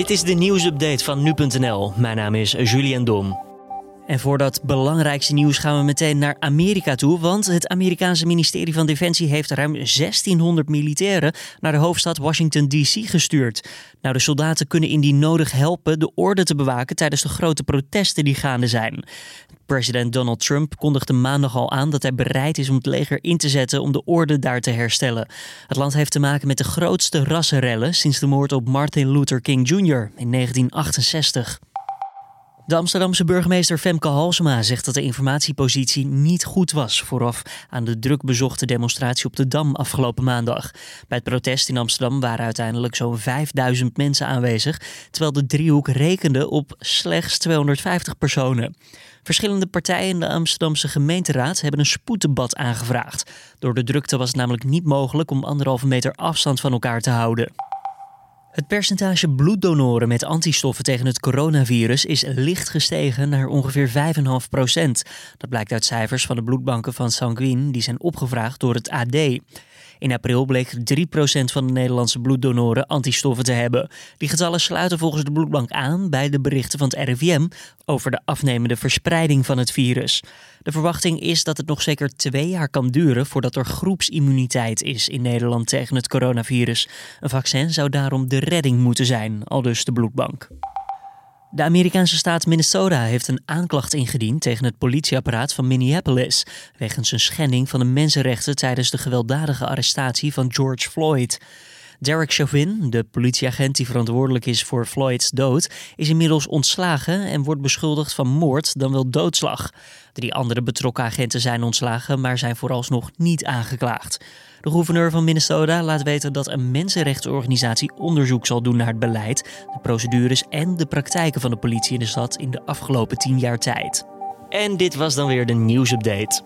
Dit is de nieuwsupdate van nu.nl. Mijn naam is Julian Dom. En voor dat belangrijkste nieuws gaan we meteen naar Amerika toe. Want het Amerikaanse ministerie van Defensie heeft ruim 1600 militairen naar de hoofdstad Washington DC gestuurd. Nou, de soldaten kunnen indien nodig helpen de orde te bewaken tijdens de grote protesten die gaande zijn. President Donald Trump kondigde maandag al aan dat hij bereid is om het leger in te zetten om de orde daar te herstellen. Het land heeft te maken met de grootste rassenrellen sinds de moord op Martin Luther King Jr. in 1968. De Amsterdamse burgemeester Femke Halsema zegt dat de informatiepositie niet goed was vooraf aan de druk bezochte demonstratie op de Dam afgelopen maandag. Bij het protest in Amsterdam waren uiteindelijk zo'n 5000 mensen aanwezig, terwijl de driehoek rekende op slechts 250 personen. Verschillende partijen in de Amsterdamse gemeenteraad hebben een spoeddebat aangevraagd. Door de drukte was het namelijk niet mogelijk om anderhalve meter afstand van elkaar te houden. Het percentage bloeddonoren met antistoffen tegen het coronavirus is licht gestegen naar ongeveer 5,5 procent. Dat blijkt uit cijfers van de bloedbanken van Sanguine die zijn opgevraagd door het AD. In april bleek 3% van de Nederlandse bloeddonoren antistoffen te hebben. Die getallen sluiten volgens de bloedbank aan bij de berichten van het RIVM over de afnemende verspreiding van het virus. De verwachting is dat het nog zeker twee jaar kan duren voordat er groepsimmuniteit is in Nederland tegen het coronavirus. Een vaccin zou daarom de redding moeten zijn, aldus de bloedbank. De Amerikaanse staat Minnesota heeft een aanklacht ingediend tegen het politieapparaat van Minneapolis wegens een schending van de mensenrechten tijdens de gewelddadige arrestatie van George Floyd. Derek Chauvin, de politieagent die verantwoordelijk is voor Floyds dood, is inmiddels ontslagen en wordt beschuldigd van moord dan wel doodslag. Drie andere betrokken agenten zijn ontslagen, maar zijn vooralsnog niet aangeklaagd. De gouverneur van Minnesota laat weten dat een mensenrechtenorganisatie onderzoek zal doen naar het beleid, de procedures en de praktijken van de politie in de stad in de afgelopen tien jaar tijd. En dit was dan weer de nieuwsupdate.